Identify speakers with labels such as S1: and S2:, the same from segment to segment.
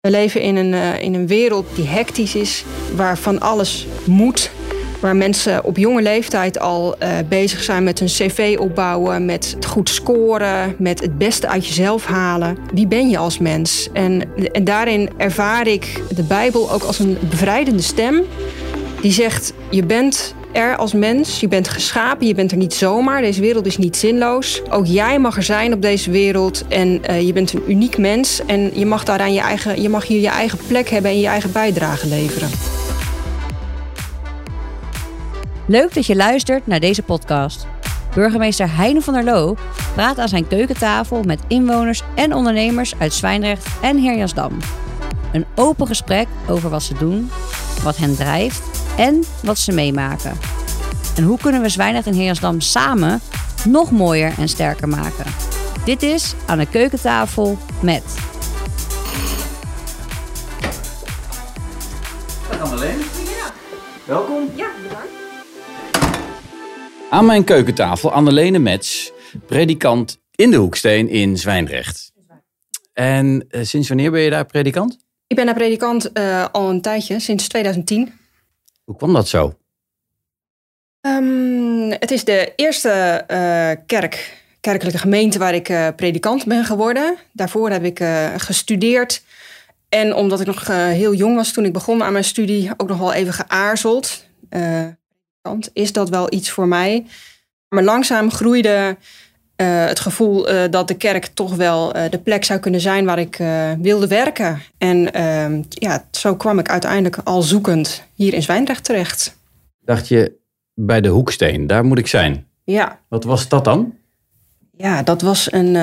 S1: We leven in een, uh, in een wereld die hectisch is, waar van alles moet. Waar mensen op jonge leeftijd al uh, bezig zijn met hun cv opbouwen, met het goed scoren, met het beste uit jezelf halen. Wie ben je als mens? En, en daarin ervaar ik de Bijbel ook als een bevrijdende stem. Die zegt: Je bent er als mens. Je bent geschapen, je bent er niet zomaar. Deze wereld is niet zinloos. Ook jij mag er zijn op deze wereld. En uh, je bent een uniek mens. En je mag, daaraan je, eigen, je mag hier je eigen plek hebben en je eigen bijdrage leveren.
S2: Leuk dat je luistert naar deze podcast. Burgemeester Heine van der Loo praat aan zijn keukentafel met inwoners en ondernemers uit Zwijndrecht en Heerjasdam. Een open gesprek over wat ze doen, wat hen drijft en wat ze meemaken. En hoe kunnen we Zwijndrecht en Heersdam samen nog mooier en sterker maken? Dit is aan de keukentafel met.
S3: Dag.
S1: Ja.
S3: Welkom.
S1: Ja, bedankt.
S3: Aan mijn keukentafel Annelene Mets, predikant in de Hoeksteen in Zwijndrecht. En uh, sinds wanneer ben je daar predikant?
S1: Ik ben daar predikant uh, al een tijdje, sinds 2010.
S3: Hoe kwam dat zo?
S1: Um, het is de eerste uh, kerk, kerkelijke gemeente waar ik uh, predikant ben geworden. Daarvoor heb ik uh, gestudeerd. En omdat ik nog heel jong was toen ik begon aan mijn studie, ook nog wel even geaarzeld. is dat wel iets voor mij? Maar langzaam groeide het gevoel dat de kerk toch wel de plek zou kunnen zijn waar ik wilde werken. En ehm, ja, zo kwam ik uiteindelijk al zoekend hier in Zwijndrecht terecht.
S3: Dacht je, bij de Hoeksteen, daar moet ik zijn.
S1: Ja.
S3: Wat was dat dan?
S1: Ja, dat was een,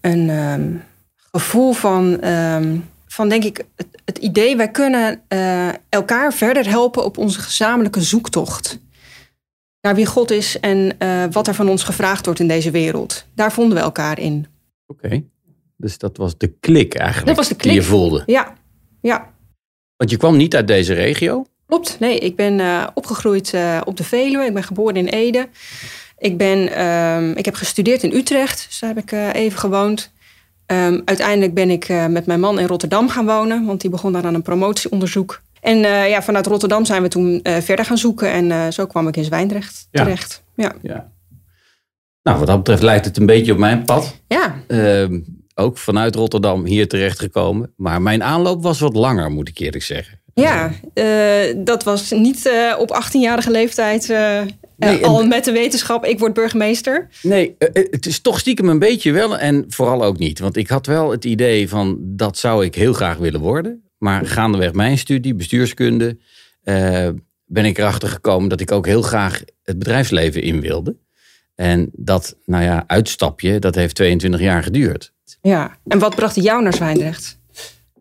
S1: een uh, gevoel van, uh, van denk ik, het, het idee, wij kunnen elkaar verder helpen op onze gezamenlijke zoektocht. Naar wie God is en uh, wat er van ons gevraagd wordt in deze wereld. Daar vonden we elkaar in.
S3: Oké, okay. dus dat was de klik eigenlijk.
S1: Dat was de klik.
S3: Die je voelde.
S1: Ja, ja.
S3: Want je kwam niet uit deze regio?
S1: Klopt, nee, ik ben uh, opgegroeid uh, op de Veluwe. Ik ben geboren in Ede. Ik, ben, um, ik heb gestudeerd in Utrecht, dus daar heb ik even gewoond. Um, uiteindelijk ben ik met mijn man in Rotterdam gaan wonen, want die begon daar aan een promotieonderzoek. En ja, vanuit Rotterdam zijn we toen verder gaan zoeken en zo kwam ik in Zwijndrecht
S3: ja.
S1: terecht. Ja.
S3: ja. Nou, wat dat betreft lijkt het een beetje op mijn pad.
S1: Ja.
S3: ook vanuit Rotterdam hier terecht gekomen. Maar mijn aanloop was wat langer, moet ik eerlijk zeggen.
S1: Ja, dat was niet op 18-jarige leeftijd nee, al met de wetenschap, ik word burgemeester.
S3: Nee, het is toch stiekem een beetje wel en vooral ook niet. Want ik had wel het idee van, dat zou ik heel graag willen worden. Maar gaandeweg mijn studie, bestuurskunde, ben ik erachter gekomen dat ik ook heel graag het bedrijfsleven in wilde. En dat, nou ja, uitstapje, dat heeft 22 jaar geduurd.
S1: Ja, en wat bracht jou naar Zwijndrecht?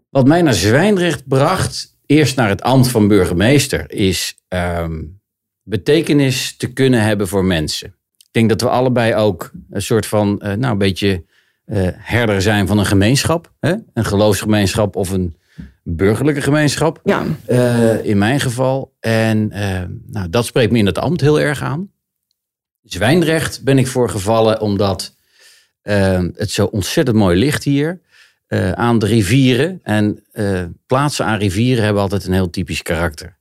S3: Wat mij naar Zwijndrecht bracht, eerst naar het ambt van burgemeester is um, betekenis te kunnen hebben voor mensen. Ik denk dat we allebei ook een soort van, uh, nou, een beetje uh, herder zijn van een gemeenschap. Hè? Een geloofsgemeenschap of een burgerlijke gemeenschap.
S1: Ja.
S3: Uh, in mijn geval. En nou, dat spreekt me in het ambt heel erg aan. Zwijndrecht ben ik voor gevallen omdat het zo ontzettend mooi ligt hier. Aan de rivieren. En plaatsen aan rivieren hebben altijd een heel typisch karakter.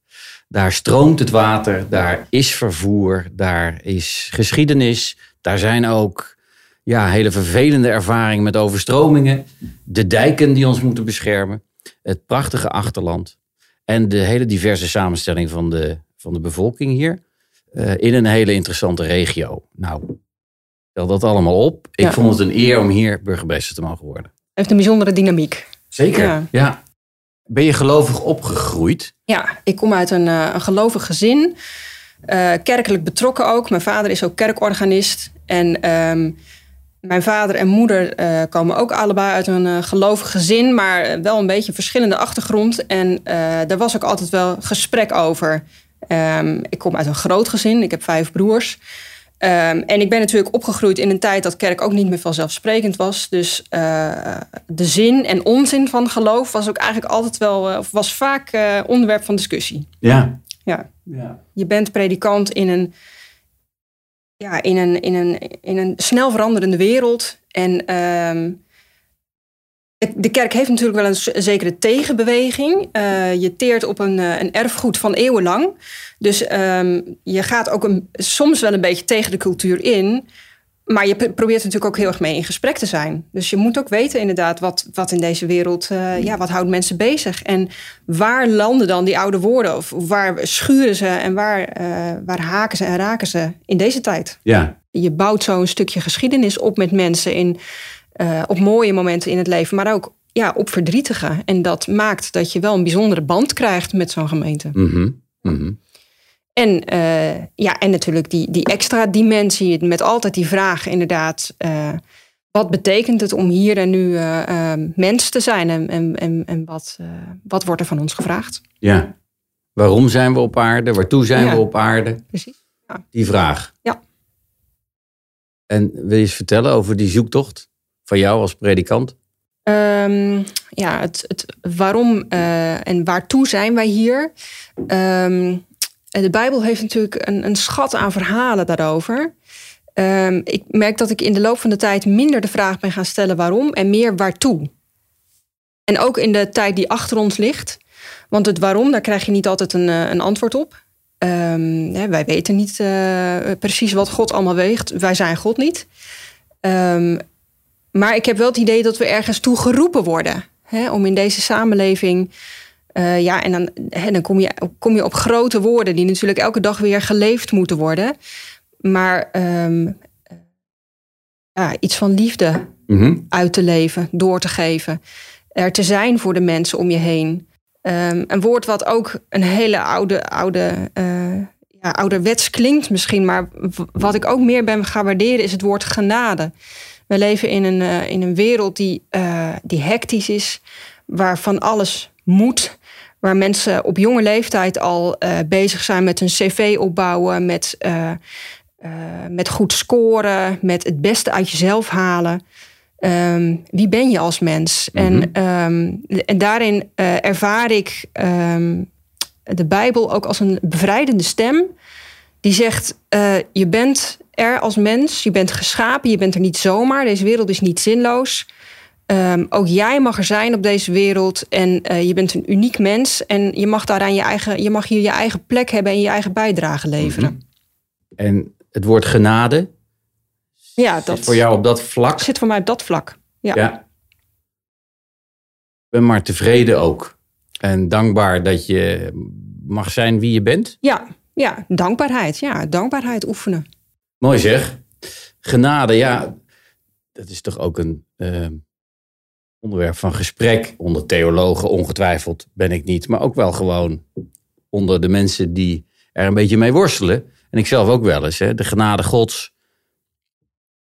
S3: Daar stroomt het water, daar is vervoer, daar is geschiedenis. Daar zijn ook ja, hele vervelende ervaringen met overstromingen. De dijken die ons moeten beschermen. Het prachtige achterland. En de hele diverse samenstelling van de, van de bevolking hier. Uh, in een hele interessante regio. Nou, tel dat allemaal op. Ik
S1: Ja.
S3: vond het een eer om hier burgemeester te mogen worden.
S1: heeft een bijzondere dynamiek.
S3: Zeker.
S1: Ja.
S3: Ja. Ben je gelovig opgegroeid?
S1: Ja, ik kom uit een, uh, een gelovig gezin. Uh, kerkelijk betrokken ook. Mijn vader is ook kerkorganist. En um, mijn vader en moeder uh, komen ook allebei uit een gelovig gezin, maar wel een beetje verschillende achtergrond. En daar was ook altijd wel gesprek over. Um, ik kom uit een groot gezin, ik heb vijf broers. Um, en ik ben natuurlijk opgegroeid in een tijd dat kerk ook niet meer vanzelfsprekend was. Dus uh, de zin en onzin van geloof was ook eigenlijk altijd wel, of was vaak uh, onderwerp van discussie.
S3: Ja.
S1: Ja.
S3: ja.
S1: Je bent predikant in een, ja, in een, in een, in een snel veranderende wereld. En um, de kerk heeft natuurlijk wel een, zekere tegenbeweging. Uh, je teert op een, uh, een, erfgoed van eeuwenlang. Dus um, je gaat ook een, soms wel een beetje tegen de cultuur in. Maar je probeert natuurlijk ook heel erg mee in gesprek te zijn. Dus je moet ook weten inderdaad wat, wat in deze wereld, uh, ja, wat houdt mensen bezig? En waar landen dan die oude woorden? Of waar schuren ze en waar, waar haken ze en raken ze in deze tijd?
S3: Ja.
S1: Je bouwt zo een stukje geschiedenis op met mensen in uh, op mooie momenten in het leven, maar ook ja, op verdrietige. En dat maakt dat je wel een bijzondere band krijgt met zo'n gemeente.
S3: Mm -hmm.
S1: En, uh, ja, en natuurlijk die, die extra dimensie met altijd die vraag inderdaad. Uh, wat betekent het om hier en nu mens te zijn? En, en, en, en wat, wat wordt er van ons gevraagd?
S3: Ja. Waarom zijn we op aarde? Waartoe zijn
S1: ja.
S3: we op aarde?
S1: Precies. Ja.
S3: Die vraag.
S1: Ja.
S3: En wil je eens vertellen over die zoektocht? van jou als predikant?
S1: Um, ja, het, het waarom en waartoe zijn wij hier? Um, de Bijbel heeft natuurlijk een, een schat aan verhalen daarover. Um, ik merk dat ik in de loop van de tijd minder de vraag ben gaan stellen waarom en meer waartoe. En ook in de tijd die achter ons ligt. Want het waarom, daar krijg je niet altijd een, een antwoord op. Hè, wij weten niet uh, precies wat God allemaal weegt. Wij zijn God niet. Um, maar ik heb wel het idee dat we ergens toe geroepen worden. Hè, om in deze samenleving. Uh, ja, en dan, hè, dan kom, je, kom je op grote woorden die natuurlijk elke dag weer geleefd moeten worden. Maar um, ja, iets van liefde
S3: mm -hmm.
S1: uit te leven, door te geven. Er te zijn voor de mensen om je heen. Um, een woord wat ook een hele oude, oude, uh, ja, ouderwets klinkt misschien. Maar wat ik ook meer ben gaan waarderen is het woord genade. We leven in een, uh, in een wereld die, uh, die hectisch is, waar van alles moet. Waar mensen op jonge leeftijd al uh, bezig zijn met een cv opbouwen, met, met goed scoren, met het beste uit jezelf halen. Um, wie ben je als mens? Mm -hmm. en, um, en daarin ervaar ik um, de Bijbel ook als een bevrijdende stem. Die zegt: Je bent er als mens. Je bent geschapen, je bent er niet zomaar. Deze wereld is niet zinloos. Um, ook jij mag er zijn op deze wereld en uh, je bent een uniek mens en je mag daaraan je eigen, je mag hier je eigen plek hebben en je eigen bijdrage leveren.
S3: Mm -hmm. En het woord genade.
S1: Ja, dat
S3: zit voor jou op dat vlak.
S1: Zit voor mij op dat vlak. Ja.
S3: ja. Ik ben maar tevreden ook en dankbaar dat je mag zijn wie je bent.
S1: Ja, ja, dankbaarheid. Ja, dankbaarheid oefenen.
S3: Mooi zeg. Genade, ja, dat is toch ook een uh, onderwerp van gesprek onder theologen, ongetwijfeld ben ik niet, maar ook wel gewoon onder de mensen die er een beetje mee worstelen. En ik zelf ook wel eens, hè, de genade Gods.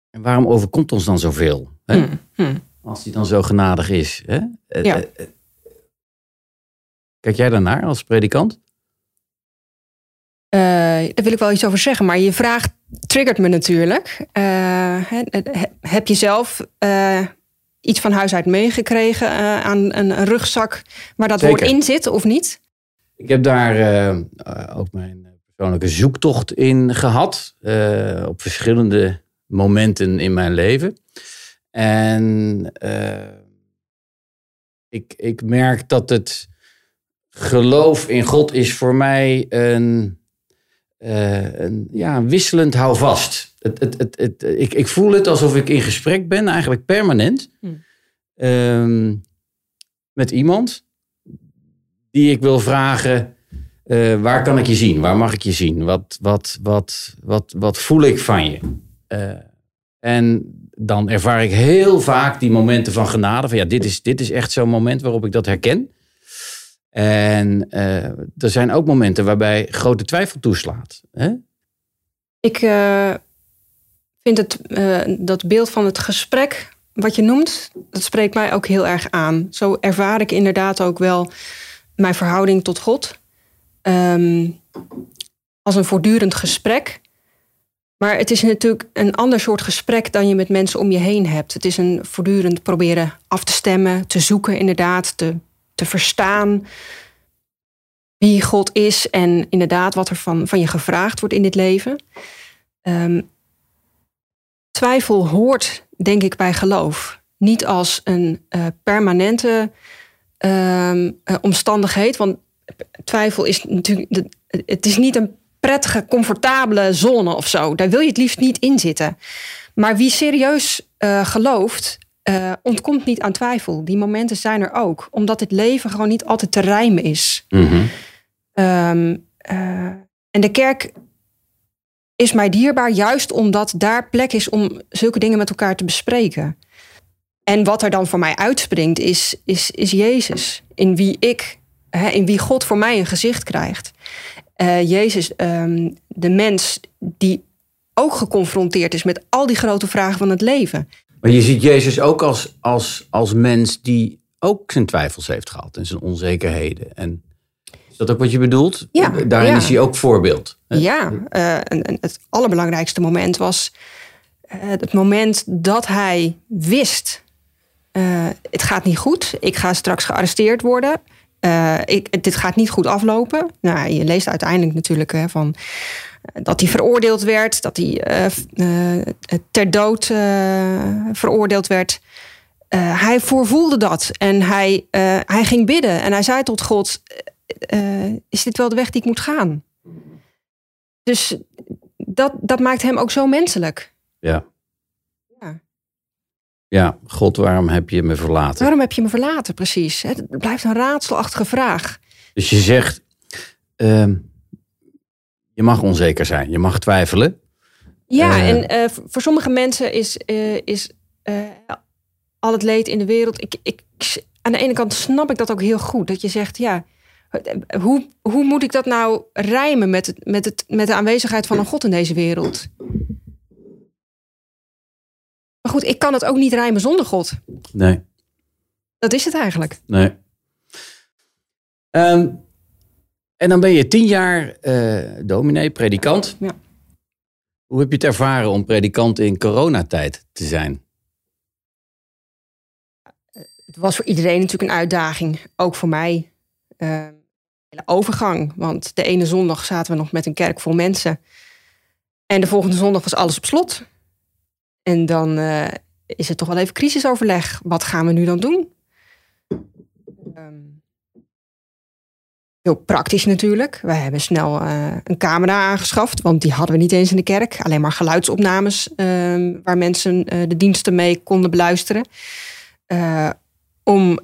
S3: En waarom overkomt ons dan zoveel? Hè?
S1: Hmm, hmm.
S3: Als die dan zo genadig is. Hè?
S1: Ja.
S3: Kijk jij daarnaar als predikant?
S1: Uh, daar wil ik wel iets over zeggen, maar je vraag triggert me natuurlijk. Uh, heb je zelf uh, iets van huis uit meegekregen aan een rugzak waar dat
S3: Zeker.
S1: woord in zit of niet?
S3: Ik heb daar ook mijn persoonlijke zoektocht in gehad. op verschillende momenten in mijn leven. En ik, ik merk dat het geloof in God is voor mij een uh, een, ja, een wisselend houvast. Het, het, het, het, ik, ik voel het alsof ik in gesprek ben, eigenlijk permanent,
S1: Hmm.
S3: um, met iemand die ik wil vragen: uh, waar kan ik je zien? Waar mag ik je zien? Wat, wat, wat, wat, wat voel ik van je? Uh, en dan ervaar ik heel vaak die momenten van genade. Van ja, dit is, dit is echt zo'n moment waarop ik dat herken. En uh, er zijn ook momenten waarbij grote twijfel toeslaat. Hè?
S1: Ik uh, vind het, uh, dat beeld van het gesprek wat je noemt, dat spreekt mij ook heel erg aan. Zo ervaar ik inderdaad ook wel mijn verhouding tot God. Um, als een voortdurend gesprek. Maar het is natuurlijk een ander soort gesprek dan je met mensen om je heen hebt. Het is een voortdurend proberen af te stemmen, te zoeken inderdaad, te te verstaan wie God is en inderdaad wat er van, van je gevraagd wordt in dit leven. Um, twijfel hoort, denk ik, bij geloof. niet als een uh, permanente uh, omstandigheid. Want twijfel is natuurlijk. Het is niet een prettige, comfortabele zone of zo. Daar wil je het liefst niet in zitten. Maar wie serieus uh, gelooft, uh, ontkomt niet aan twijfel. Die momenten zijn er ook, omdat het leven gewoon niet altijd te rijmen is. Mm -hmm. um, uh, en de kerk is mij dierbaar, juist omdat daar plek is om zulke dingen met elkaar te bespreken. En wat er dan voor mij uitspringt, is, is, is Jezus. In wie ik, hè, in wie God voor mij een gezicht krijgt. Uh, Jezus, um, de mens die ook geconfronteerd is met al die grote vragen van het leven.
S3: Maar je ziet Jezus ook als, als, als mens die ook zijn twijfels heeft gehad en zijn onzekerheden. En is dat ook wat je bedoelt?
S1: Ja,
S3: Daarin
S1: ja.
S3: is hij ook voorbeeld. Hè?
S1: Ja, uh, en, en het allerbelangrijkste moment was uh, het moment dat hij wist: uh, het gaat niet goed, ik ga straks gearresteerd worden. ik, dit gaat niet goed aflopen. Nou, je leest uiteindelijk natuurlijk hè, van dat hij veroordeeld werd, dat hij uh, ter dood uh, veroordeeld werd. Hij voorvoelde dat en hij, hij ging bidden en hij zei tot God: Is dit wel de weg die ik moet gaan? Dus dat, dat maakt hem ook zo menselijk.
S3: Ja.
S1: Ja.
S3: Ja, God, waarom heb je me verlaten?
S1: Waarom heb je me verlaten, precies? Het blijft een raadselachtige vraag.
S3: Dus je zegt. Uh, je mag onzeker zijn, je mag twijfelen.
S1: Ja, uh, en uh, voor sommige mensen is, uh, is al het leed in de wereld. Ik, ik, aan de ene kant snap ik dat ook heel goed. Dat je zegt, ja, hoe, hoe moet ik dat nou rijmen met, het, met, het, met de aanwezigheid van een God in deze wereld? Maar goed, ik kan het ook niet rijmen zonder God.
S3: Nee.
S1: Dat is het eigenlijk.
S3: Nee. Um, en dan ben je tien jaar uh, dominee, predikant.
S1: Ja.
S3: Hoe heb je het ervaren om predikant in coronatijd te zijn?
S1: Het was voor iedereen natuurlijk een uitdaging. Ook voor mij. Uh, hele overgang. Want de ene zondag zaten we nog met een kerk vol mensen. En de volgende zondag was alles op slot. En dan uh, is het toch wel even crisisoverleg. Wat gaan we nu dan doen? Um, Heel praktisch natuurlijk. We hebben snel uh, een camera aangeschaft, want die hadden we niet eens in de kerk. Alleen maar geluidsopnames uh, waar mensen uh, de diensten mee konden beluisteren. Uh, om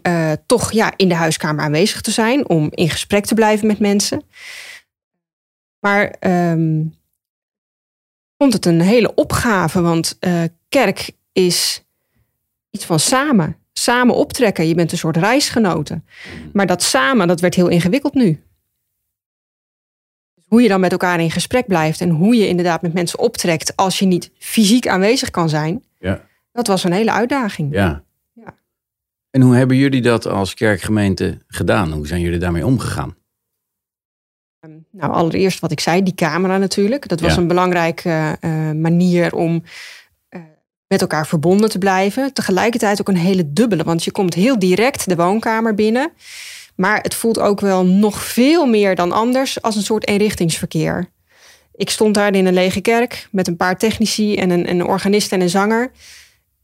S1: toch ja, in de huiskamer aanwezig te zijn, om in gesprek te blijven met mensen. Maar um, vond het een hele opgave, want kerk is iets van samen samen optrekken. Je bent een soort reisgenoten. Maar dat samen, dat werd heel ingewikkeld nu. Hoe je dan met elkaar in gesprek blijft en hoe je inderdaad met mensen optrekt als je niet fysiek aanwezig kan zijn,
S3: ja.
S1: dat was een hele uitdaging.
S3: Ja.
S1: ja.
S3: En hoe hebben jullie dat als kerkgemeente gedaan? Hoe zijn jullie daarmee omgegaan?
S1: Um, nou, allereerst wat ik zei, die camera natuurlijk. Dat was
S3: Ja.
S1: een belangrijke uh, manier om met elkaar verbonden te blijven. Tegelijkertijd ook een hele dubbele, want je komt heel direct de woonkamer binnen. Maar het voelt ook wel nog veel meer dan anders als een soort eenrichtingsverkeer. Ik stond daar in een lege kerk met een paar technici en een, een organist en een zanger.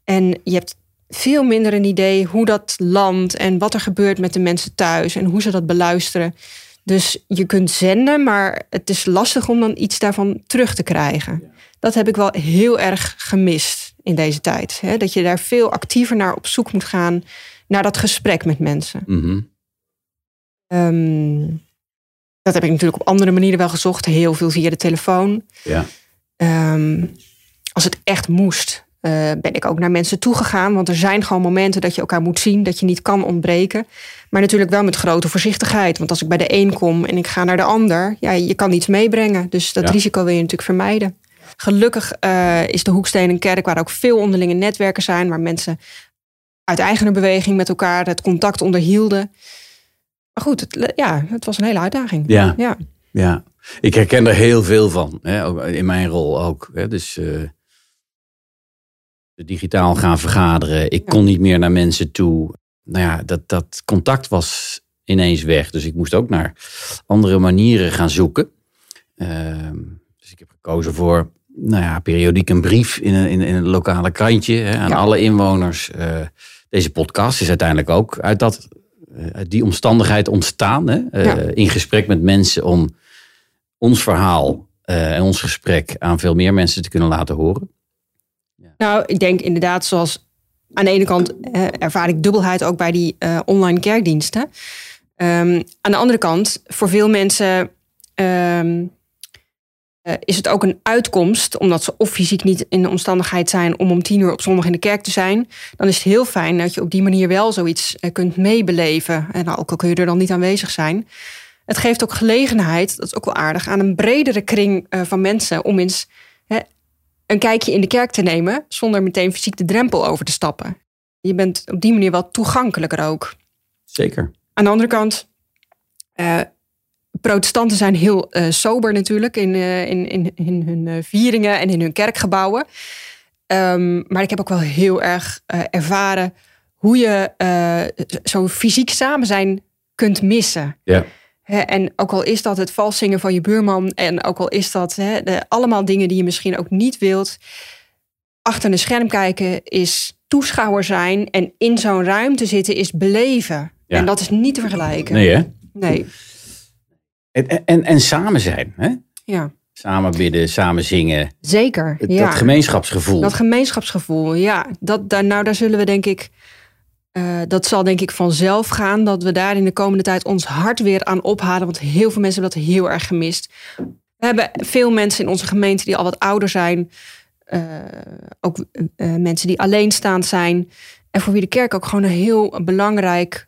S1: En je hebt veel minder een idee hoe dat landt en wat er gebeurt met de mensen thuis en hoe ze dat beluisteren. Dus je kunt zenden, maar het is lastig om dan iets daarvan terug te krijgen. Dat heb ik wel heel erg gemist in deze tijd. Hè? Dat je daar veel actiever naar op zoek moet gaan, naar dat gesprek met mensen.
S3: Mhm.
S1: Um, dat heb ik natuurlijk op andere manieren wel gezocht. Heel veel via de telefoon.
S3: Ja.
S1: Um, als het echt moest, uh, ben ik ook naar mensen toegegaan. Want er zijn gewoon momenten dat je elkaar moet zien, dat je niet kan ontbreken. Maar natuurlijk wel met grote voorzichtigheid. Want als ik bij de een kom en ik ga naar de ander, ja, je kan niets meebrengen. Dus dat
S3: Ja.
S1: risico wil je natuurlijk vermijden. Gelukkig uh, is de Hoeksteen een kerk waar ook veel onderlinge netwerken zijn, waar mensen uit eigene beweging met elkaar het contact onderhielden. Maar goed, het, ja, het was een hele uitdaging.
S3: Ja.
S1: Ja.
S3: Ja, ik herken er heel veel van. Hè? ook In mijn rol ook. Hè? Dus uh, digitaal gaan vergaderen. Ik
S1: Ja.
S3: kon niet meer naar mensen toe. Nou ja, dat, dat contact was ineens weg. Dus ik moest ook naar andere manieren gaan zoeken. Uh, dus ik heb gekozen voor nou ja, periodiek een brief in een, in, in een lokale krantje hè, aan
S1: Ja.
S3: alle inwoners. Eh, deze podcast is uiteindelijk ook uit, dat, eh, uit die omstandigheid ontstaan. Hè? Eh,
S1: Ja.
S3: In gesprek met mensen om ons verhaal en ons gesprek aan veel meer mensen te kunnen laten horen.
S1: Nou, ik denk inderdaad, zoals aan de ene kant ervaar ik dubbelheid ook bij die online kerkdiensten. Ehm, aan de andere kant, voor veel mensen ehm, eh, is het ook een uitkomst, omdat ze of fysiek niet in de omstandigheid zijn om om tien uur op zondag in de kerk te zijn. Dan is het heel fijn dat je op die manier wel zoiets eh, kunt meebeleven. En ook al kun je er dan niet aanwezig zijn. Het geeft ook gelegenheid, dat is ook wel aardig, aan een bredere kring eh, van mensen om eens hè, een kijkje in de kerk te nemen zonder meteen fysiek de drempel over te stappen. Je bent op die manier wel toegankelijker ook.
S3: Zeker.
S1: Aan de andere kant, protestanten zijn heel eh, sober natuurlijk in, eh, in, in, in hun eh, vieringen en in hun kerkgebouwen. Ehm, maar ik heb ook wel heel erg ervaren hoe je zo fysiek samen zijn kunt missen.
S3: Ja.
S1: En ook al is dat het vals zingen van je buurman, en ook al is dat de, allemaal dingen die je misschien ook niet wilt, achter een scherm kijken is toeschouwer zijn en in zo'n ruimte zitten is beleven.
S3: Ja.
S1: En dat is niet te vergelijken.
S3: Nee, hè?
S1: Nee.
S3: En, en, en samen zijn. Hè?
S1: Ja,
S3: Samen bidden, samen zingen.
S1: zeker.
S3: Het-
S1: ja.
S3: Dat gemeenschapsgevoel.
S1: Dat gemeenschapsgevoel, ja. Dat, daar, nou, daar zullen we denk ik... eh, dat zal denk ik vanzelf gaan. Dat we daar in de komende tijd ons hart weer aan ophalen. Want heel veel mensen hebben dat heel erg gemist. We hebben veel mensen in onze gemeente die al wat ouder zijn. Eh, ook eh, mensen die alleenstaand zijn. En voor wie de kerk ook gewoon een heel belangrijk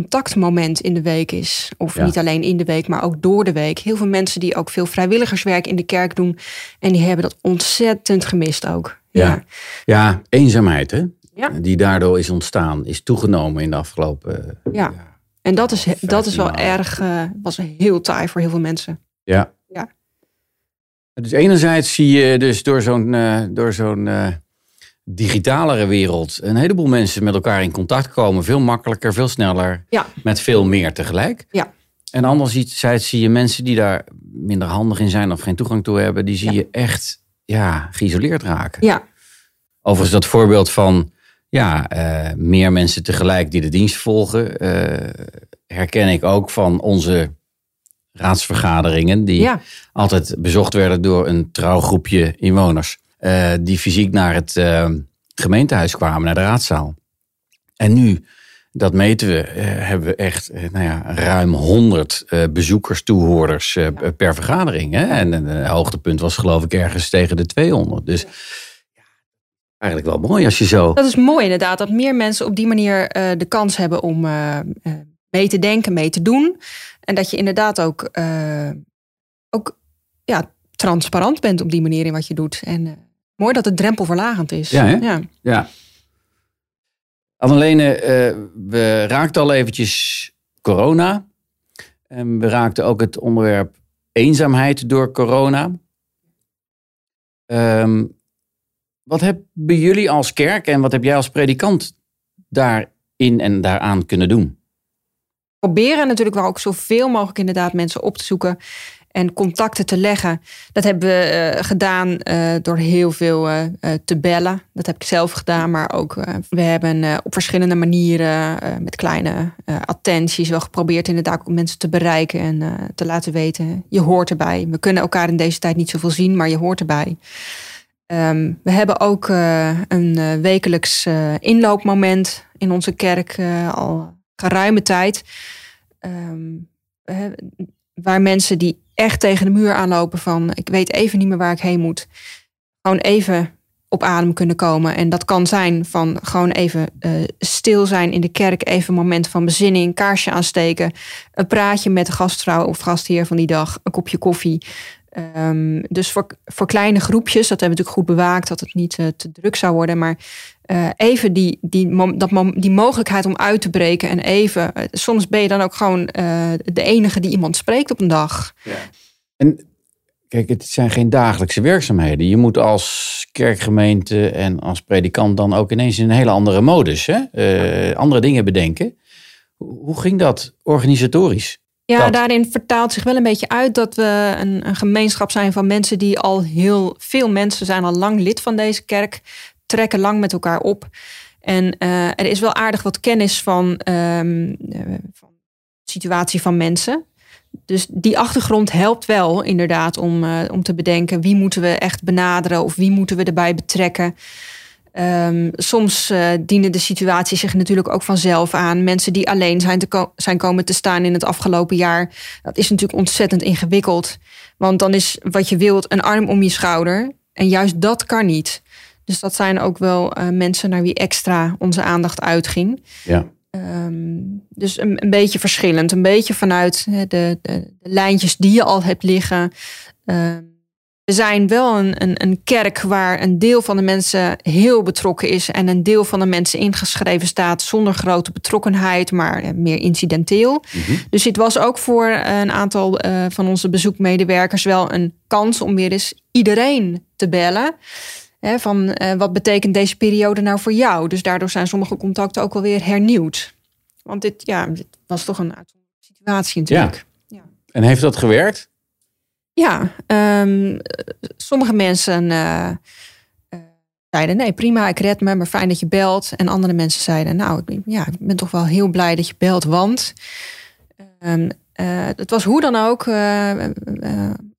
S1: contactmoment in de week is. Of
S3: Ja.
S1: niet alleen in de week, maar ook door de week. Heel veel mensen die ook veel vrijwilligerswerk in de kerk doen. En die hebben dat ontzettend gemist ook.
S3: Ja.
S1: Ja,
S3: Ja, eenzaamheid, hè?
S1: Ja.
S3: Die daardoor is ontstaan, is toegenomen in de afgelopen. eh,
S1: Ja. en dat is, dat is wel
S3: 15 jaar.
S1: erg, eh, was heel taai voor heel veel mensen.
S3: Ja.
S1: Ja.
S3: Dus enerzijds zie je dus door zo'n eh, door zo'n digitalere wereld een heleboel mensen met elkaar in contact komen. Veel makkelijker, veel sneller,
S1: Ja.
S3: met veel meer tegelijk.
S1: Ja.
S3: En anderzijds zie je mensen die daar minder handig in zijn of geen toegang toe hebben, die zie
S1: Ja.
S3: je echt ja, geïsoleerd raken.
S1: Ja,
S3: Overigens dat voorbeeld van ja, eh, meer mensen tegelijk die de dienst volgen, eh, herken ik ook van onze raadsvergaderingen, die
S1: ja,
S3: altijd bezocht werden door een trouw groepje inwoners, eh, die fysiek naar het eh, gemeentehuis kwamen, naar de raadzaal. En nu, dat meten we, eh, hebben we echt nou ja, ruim 100 eh, bezoekers, toehoorders eh, per vergadering. Hè? En eh, hoogtepunt was geloof ik ergens tegen de 200. Dus eigenlijk wel mooi als je zo...
S1: dat is mooi inderdaad. Dat meer mensen op die manier de kans hebben om mee te denken, mee te doen. En dat je inderdaad ook, ook ja, transparant bent op die manier in wat je doet. En mooi dat het drempelverlagend is.
S3: Ja, hè?
S1: ja.
S3: Ja. Annelene, eh, we raakten al eventjes corona. En we raakten ook het onderwerp eenzaamheid door corona. Ehm, wat hebben jullie als kerk en wat heb jij als predikant daarin en daaraan kunnen doen?
S1: proberen natuurlijk wel ook zoveel mogelijk inderdaad mensen op te zoeken en contacten te leggen. Dat hebben we eh, gedaan eh, door heel veel eh, te bellen. Dat heb ik zelf gedaan, maar ook we hebben op verschillende manieren met kleine attenties wel geprobeerd inderdaad ook mensen te bereiken en te laten weten. Je hoort erbij. We kunnen elkaar in deze tijd niet zoveel zien, maar je hoort erbij. Ehm, we hebben ook een wekelijks inloopmoment in onze kerk al geruime tijd. Ehm, eh, waar mensen die echt tegen de muur aanlopen van ik weet even niet meer waar ik heen moet. Gewoon even op adem kunnen komen. En dat kan zijn van gewoon even eh, stil zijn in de kerk. Even een moment van bezinning, kaarsje aansteken. Een praatje met de gastvrouw of gastheer van die dag. Een kopje koffie. Ehm, dus voor, voor kleine groepjes, dat hebben we natuurlijk goed bewaakt, dat het niet eh, te druk zou worden. Maar eh, even die, die, dat die mogelijkheid om uit te breken. En even, eh, soms ben je dan ook gewoon de enige die iemand spreekt op een dag.
S3: En kijk, het zijn geen dagelijkse werkzaamheden. Je moet als kerkgemeente en als predikant dan ook ineens in een hele andere modus, hè? Andere dingen bedenken. Hoe ging dat organisatorisch?
S1: Ja,
S3: Dat.
S1: daarin vertaalt zich wel een beetje uit dat we een, een gemeenschap zijn van mensen die al heel veel mensen zijn al lang lid van deze kerk, trekken lang met elkaar op. En eh, er is wel aardig wat kennis van, ehm, eh, van de situatie van mensen. Dus die achtergrond helpt wel inderdaad om, eh, om te bedenken wie moeten we echt benaderen of wie moeten we erbij betrekken. Ehm, soms eh, dienen de situaties zich natuurlijk ook vanzelf aan. Mensen die alleen zijn, te ko- zijn komen te staan in het afgelopen jaar. Dat is natuurlijk ontzettend ingewikkeld. Want dan is wat je wilt een arm om je schouder. En juist dat kan niet. Dus dat zijn ook wel eh, mensen naar wie extra onze aandacht uitging.
S3: Ja.
S1: Ehm, dus een, een beetje verschillend. Een beetje vanuit de, de, de lijntjes die je al hebt liggen. Ehm, we zijn wel een, een, een kerk waar een deel van de mensen heel betrokken is. En een deel van de mensen ingeschreven staat zonder grote betrokkenheid, maar eh, meer incidenteel.
S3: Mhm.
S1: Dus dit was ook voor een aantal eh, van onze bezoekmedewerkers wel een kans om weer eens iedereen te bellen. Hè, van eh, wat betekent deze periode nou voor jou? Dus daardoor zijn sommige contacten ook alweer hernieuwd. Want dit, ja, dit was toch een uitzonderlijke situatie natuurlijk.
S3: En heeft dat gewerkt?
S1: Ja, ehm, sommige mensen eh, eh, zeiden nee, prima, ik red me, maar fijn dat je belt. En andere mensen zeiden, nou, ik ben, ja, ik ben toch wel heel blij dat je belt, want ehm, eh, het was hoe dan ook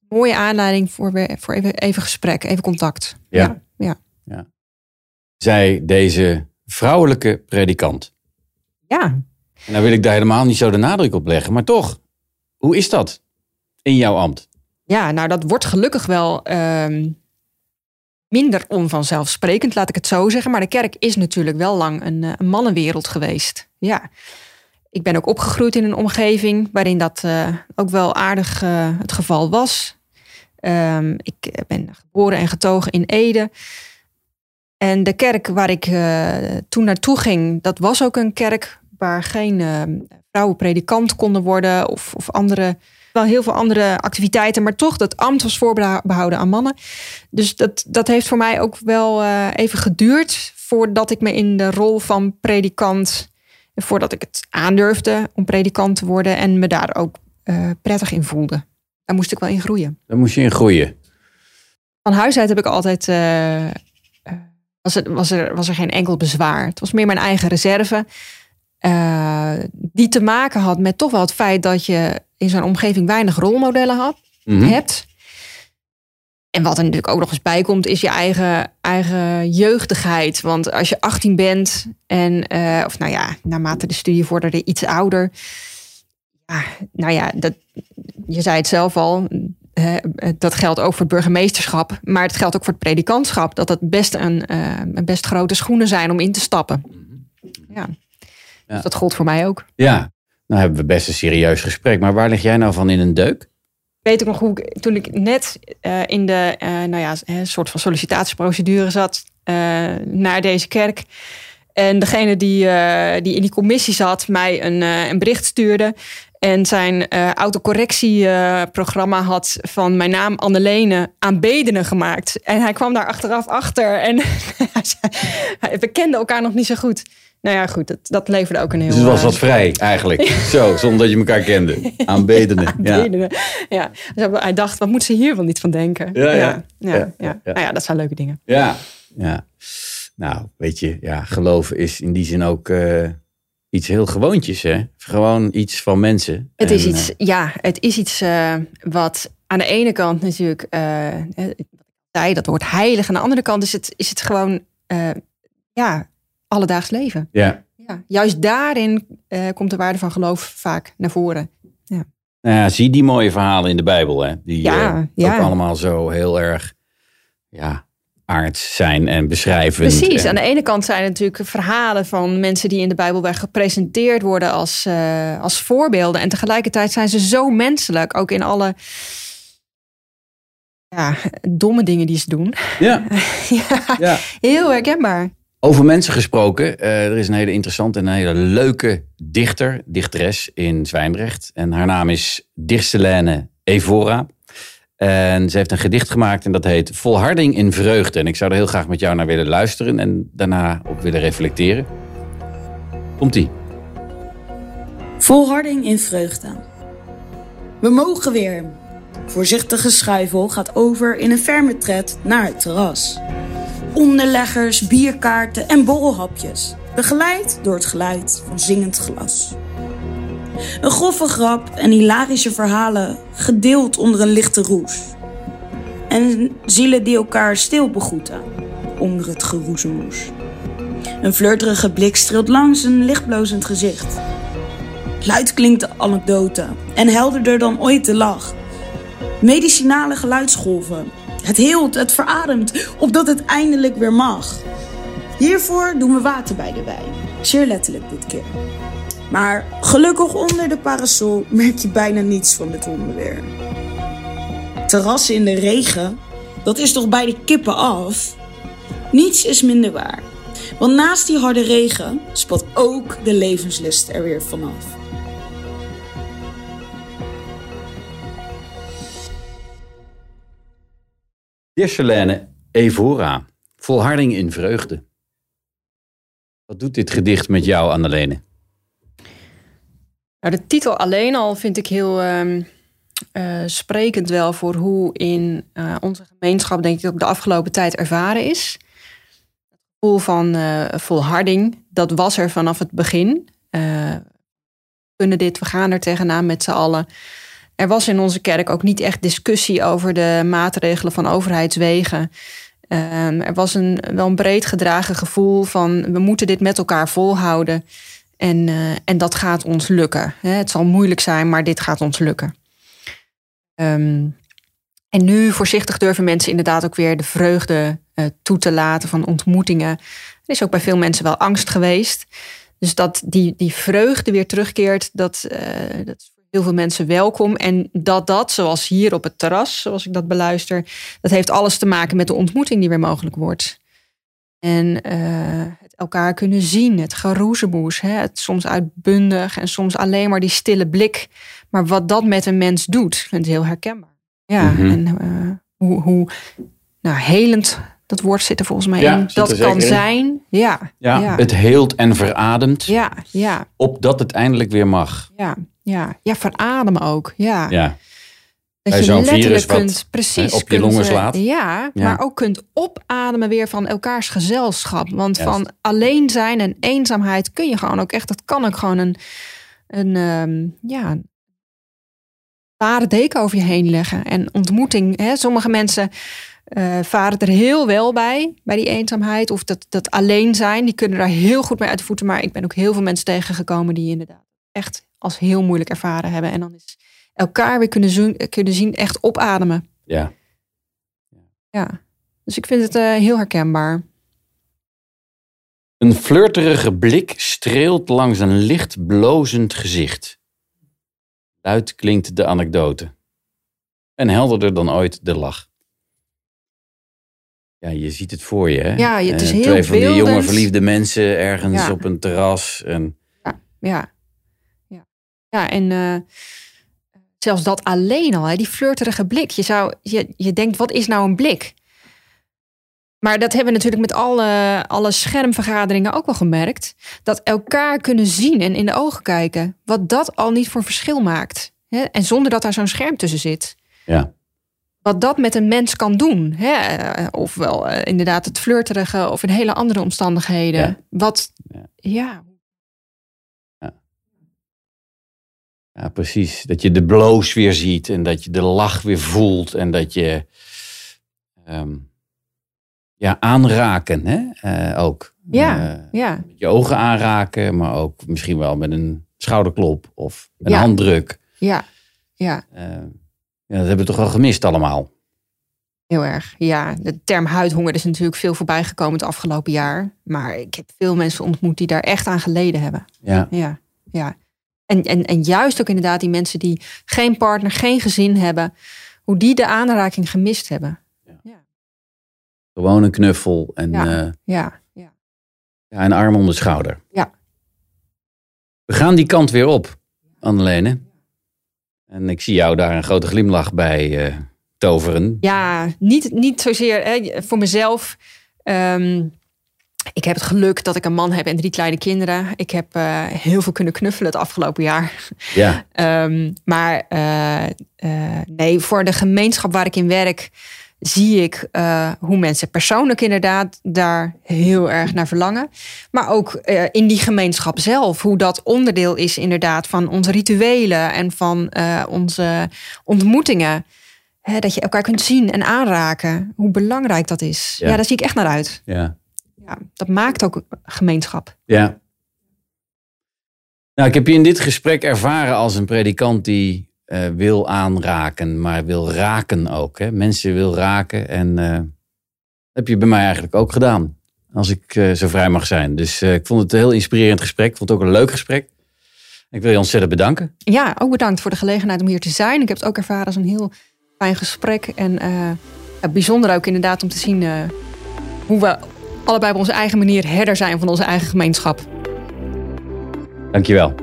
S1: mooie aanleiding voor, voor even, even gesprek, even contact.
S3: Ja.
S1: ja.
S3: Zei deze vrouwelijke predikant.
S1: Ja.
S3: En nou wil ik daar helemaal niet zo de nadruk op leggen, maar toch, hoe is dat in jouw ambt?
S1: Ja, nou dat wordt gelukkig wel ehm, minder onvanzelfsprekend, laat ik het zo zeggen. Maar de kerk is natuurlijk wel lang een, eh, een mannenwereld geweest. Ja. Ik ben ook opgegroeid in een omgeving waarin dat eh, ook wel aardig eh, het geval was. Ehm, ik ben geboren en getogen in Ede. En de kerk waar ik toen naartoe ging, dat was ook een kerk waar geen vrouwen predikant konden worden of, of andere wel heel veel andere activiteiten, maar toch, dat ambt was voorbehouden aan mannen. Dus dat, dat heeft voor mij ook wel eh, even geduurd voordat ik me in de rol van predikant, voordat ik het aandurfde om predikant te worden en me daar ook eh, prettig in voelde. Daar moest ik wel in groeien.
S3: Daar moest je in groeien.
S1: Van huis uit heb ik altijd. eh, was, er, was, er, was er geen enkel bezwaar. Het was meer mijn eigen reserve. die te maken had met toch wel het feit dat je in zo'n omgeving weinig rolmodellen had,
S3: Mhm.
S1: hebt. En wat er natuurlijk ook nog eens bij komt, is je eigen, eigen jeugdigheid. Want als je 18 bent en, eh, of nou ja, naarmate de studie vorderde, iets ouder. Ja, nou ja, dat, je zei het zelf al. eh, dat geldt ook voor het burgemeesterschap. Maar het geldt ook voor het predikantschap. Dat dat best een, een best grote schoenen zijn om in te stappen. Ja.
S3: Ja.
S1: Dus dat gold voor mij ook.
S3: Ja, nou hebben we best een serieus gesprek. Maar waar lig jij nou van in een deuk?
S1: weet ik nog hoe ik, toen ik net eh, in de eh, nou ja, een soort van sollicitatieprocedure zat eh, naar deze kerk. En degene die, die in die commissie zat, mij een, een bericht stuurde. En zijn autocorrectieprogramma had van mijn naam Annelene aanbedenen gemaakt. En hij kwam daar achteraf achter. En we kenden elkaar nog niet zo goed. Nou ja, goed, dat, dat leverde ook een heel...
S3: Dus het was
S1: eh,
S3: wat vrij eigenlijk. Zo, zonder dat je elkaar kende. Aanbedenen. Ja.
S1: Aanbedenen. Ja. Dus hij dacht, wat moet ze hier wel niet van denken?
S3: Ja, ja.
S1: ja, ja,
S3: Ja,
S1: ja.
S3: ja.
S1: Nou ja, dat zijn leuke dingen.
S3: Ja. ja. Nou, weet je, ja, geloven is in die zin ook eh, iets heel gewoontjes, hè? Gewoon iets van mensen.
S1: Het
S3: En,
S1: is iets,
S3: eh,
S1: ja, het is iets wat aan de ene kant natuurlijk, zei, dat wordt heilig. Aan de andere kant is het, is het gewoon, ja, alledaags leven.
S3: ja.
S1: Ja. Juist daarin eh, komt de waarde van geloof vaak naar voren.
S3: Nou ja, zie die mooie verhalen in de Bijbel, hè? Die
S1: Ja,
S3: eh,
S1: ja.
S3: ook allemaal zo heel erg, ja, aards zijn en beschrijven.
S1: Precies.
S3: En,
S1: Aan de ene kant zijn het natuurlijk verhalen van mensen die in de Bijbel werden gepresenteerd worden als, eh, als voorbeelden. En tegelijkertijd zijn ze zo menselijk, ook in alle ja, domme dingen die ze doen.
S3: ja,
S1: ja,
S3: ja.
S1: heel herkenbaar.
S3: Over mensen gesproken, eh, er is een hele interessante en een hele leuke dichter, dichteres in Zwijndrecht. En haar naam is Dircelene Evora. En ze heeft een gedicht gemaakt en dat heet Volharding in Vreugde. En ik zou er heel graag met jou naar willen luisteren en daarna op willen reflecteren. Komt-ie.
S4: Volharding in vreugde. We mogen weer. Voorzichtige schuivel gaat over in een ferme tred naar het terras. Onderleggers, bierkaarten en borrelhapjes. Begeleid door het geluid van zingend glas. Een grove grap en hilarische verhalen gedeeld onder een lichte roes. En zielen die elkaar stil begroeten onder het geroezemoes. Een flirterige blik streelt langs een lichtblozend gezicht. Luid klinkt de anekdote en helderder dan ooit de lach. Medicinale geluidsgolven. Het heelt, het verademt, opdat het eindelijk weer mag. Hiervoor doen we water bij de wijn. Zeer letterlijk dit keer. Maar gelukkig onder de parasol merk je bijna niets van dit onderweer. Terrassen in de regen, dat is toch bij de kippen af? Niets is minder waar. Want naast die harde regen spat ook de levenslust er weer vanaf.
S3: Dircelene Evora, volharding in vreugde. Wat doet dit gedicht met jou, Annelene?
S1: Nou, de titel alleen al vind ik heel ehm, eh, sprekend wel voor hoe in eh, onze gemeenschap, denk ik, ook de afgelopen tijd ervaren is. Het gevoel van eh, volharding, dat was er vanaf het begin. we kunnen dit, we gaan er tegenaan met z'n allen. Er was in onze kerk ook niet echt discussie over de maatregelen van overheidswegen. Ehm, er was een, wel een breed gedragen gevoel van we moeten dit met elkaar volhouden. En, uh, en dat gaat ons lukken. Het zal moeilijk zijn, maar dit gaat ons lukken. Um, en nu voorzichtig durven mensen inderdaad ook weer de vreugde uh, toe te laten van ontmoetingen. Er is ook bij veel mensen wel angst geweest. Dus dat die, die vreugde weer terugkeert, dat, uh, dat heel veel mensen welkom. En dat dat, zoals hier op het terras, zoals ik dat beluister, dat heeft alles te maken met de ontmoeting die weer mogelijk wordt. En uh, het elkaar kunnen zien, het geroezeboes, hè, het soms uitbundig en soms alleen maar die stille blik. Maar wat dat met een mens doet, vind ik heel herkenbaar. Ja, mm -hmm. en uh, hoe, hoe nou, helend dat woord zit er volgens mij
S3: ja,
S1: in. Dat kan zijn. Ja,
S3: ja, ja, Het heelt en verademt.
S1: Ja, ja.
S3: Opdat het eindelijk weer mag.
S1: Ja, ja. ja verademen ook. Ja.
S3: ja.
S1: Dat
S3: Bij
S1: je letterlijk kunt, precies,
S3: op je
S1: kunt,
S3: longen
S1: eh,
S3: slaat.
S1: Ja,
S3: Ja.
S1: maar ook kunt opademen weer van elkaars gezelschap. Want
S3: Juist.
S1: van alleen zijn en eenzaamheid kun je gewoon ook echt, dat kan ook gewoon een, een ehm, ja, zware deken over je heen leggen. En ontmoeting, hè, sommige mensen eh, varen er heel wel bij, bij die eenzaamheid. Of dat, dat alleen zijn, die kunnen daar heel goed mee uit de voeten. Maar ik ben ook heel veel mensen tegengekomen die inderdaad echt als heel moeilijk ervaren hebben. En dan is elkaar weer kunnen zien, kunnen zien echt opademen.
S3: Ja.
S1: Ja, dus ik vind het eh, heel herkenbaar.
S3: Een flirterige blik streelt langs een licht blozend gezicht. Luid klinkt de anekdote. En helderder dan ooit de lach. Ja, je ziet het voor je, hè?
S1: Ja, het is
S3: Eh,
S1: heel
S3: Twee van die jonge verliefde mensen ergens
S1: Ja.
S3: op een terras. En,
S1: Ja, ja. Ja en eh, zelfs dat alleen al, hè, die flirterige blik. Je, zou, je, je denkt, wat is nou een blik? Maar dat hebben we natuurlijk met alle, alle schermvergaderingen ook wel gemerkt. Dat elkaar kunnen zien en in de ogen kijken. Wat dat al niet voor verschil maakt. Hè? En zonder dat daar zo'n scherm tussen zit.
S3: ja.
S1: wat dat met een mens kan doen. Hè? Eh, Ofwel eh, inderdaad het flirterige of in hele andere omstandigheden.
S3: Ja.
S1: Wat,
S3: Ja.
S1: ja.
S3: Ja, precies. Dat je de bloos weer ziet en dat je de lach weer voelt. En dat je ehm, ja, aanraken hè? eh, ook.
S1: Ja,
S3: Eh,
S1: ja,
S3: met je ogen aanraken, maar ook misschien wel met een schouderklop of een
S1: Ja.
S3: handdruk.
S1: ja, ja,
S3: Eh, ja, dat hebben we toch wel gemist allemaal.
S1: heel erg. Ja, de term huidhonger is natuurlijk veel voorbij gekomen het afgelopen jaar. Maar ik heb veel mensen ontmoet die daar echt aan geleden hebben.
S3: Ja,
S1: Ja, ja. En, en, en juist ook inderdaad die mensen die geen partner, geen gezin hebben. Hoe die de aanraking gemist hebben.
S3: gewoon een knuffel en
S1: Ja.
S3: eh,
S1: Ja, ja.
S3: ja, een arm om de schouder.
S1: Ja.
S3: We gaan die kant weer op, Annelene. En ik zie jou daar een grote glimlach bij eh, toveren.
S1: Ja, niet, niet zozeer hè, voor mezelf. ehm, ik heb het geluk dat ik een man heb en drie kleine kinderen. Ik heb uh, heel veel kunnen knuffelen het afgelopen jaar.
S3: Ja.
S1: um, maar uh, uh, nee, voor de gemeenschap waar ik in werk zie ik uh, hoe mensen persoonlijk inderdaad daar heel erg naar verlangen. Maar ook uh, in die gemeenschap zelf, hoe dat onderdeel is inderdaad van onze rituelen en van uh, onze ontmoetingen. He, dat je elkaar kunt zien en aanraken, hoe belangrijk dat is. Ja, ja daar zie ik echt naar uit.
S3: Ja.
S1: Ja. Dat maakt ook gemeenschap.
S3: Ja. Nou, ik heb je in dit gesprek ervaren als een predikant die uh, wil aanraken, maar wil raken ook. Hè? Mensen wil raken en uh, heb je bij mij eigenlijk ook gedaan. Als ik uh, zo vrij mag zijn. Dus ik vond het een heel inspirerend gesprek. Ik vond het ook een leuk gesprek. Ik wil je ontzettend bedanken.
S1: Ja, ook bedankt voor de gelegenheid om hier te zijn. Ik heb het ook ervaren als een heel fijn gesprek. En bijzonder ook inderdaad om te zien hoe we allebei op onze eigen manier herder zijn van onze eigen gemeenschap.
S3: Dankjewel.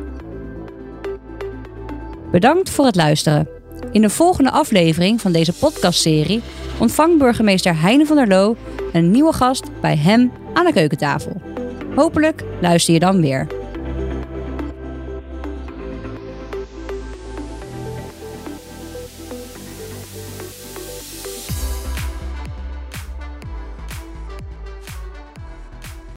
S2: Bedankt voor het luisteren. In de volgende aflevering van deze podcastserie ontvangt burgemeester Heine van der Loo een nieuwe gast bij hem aan de keukentafel. Hopelijk luister je dan weer.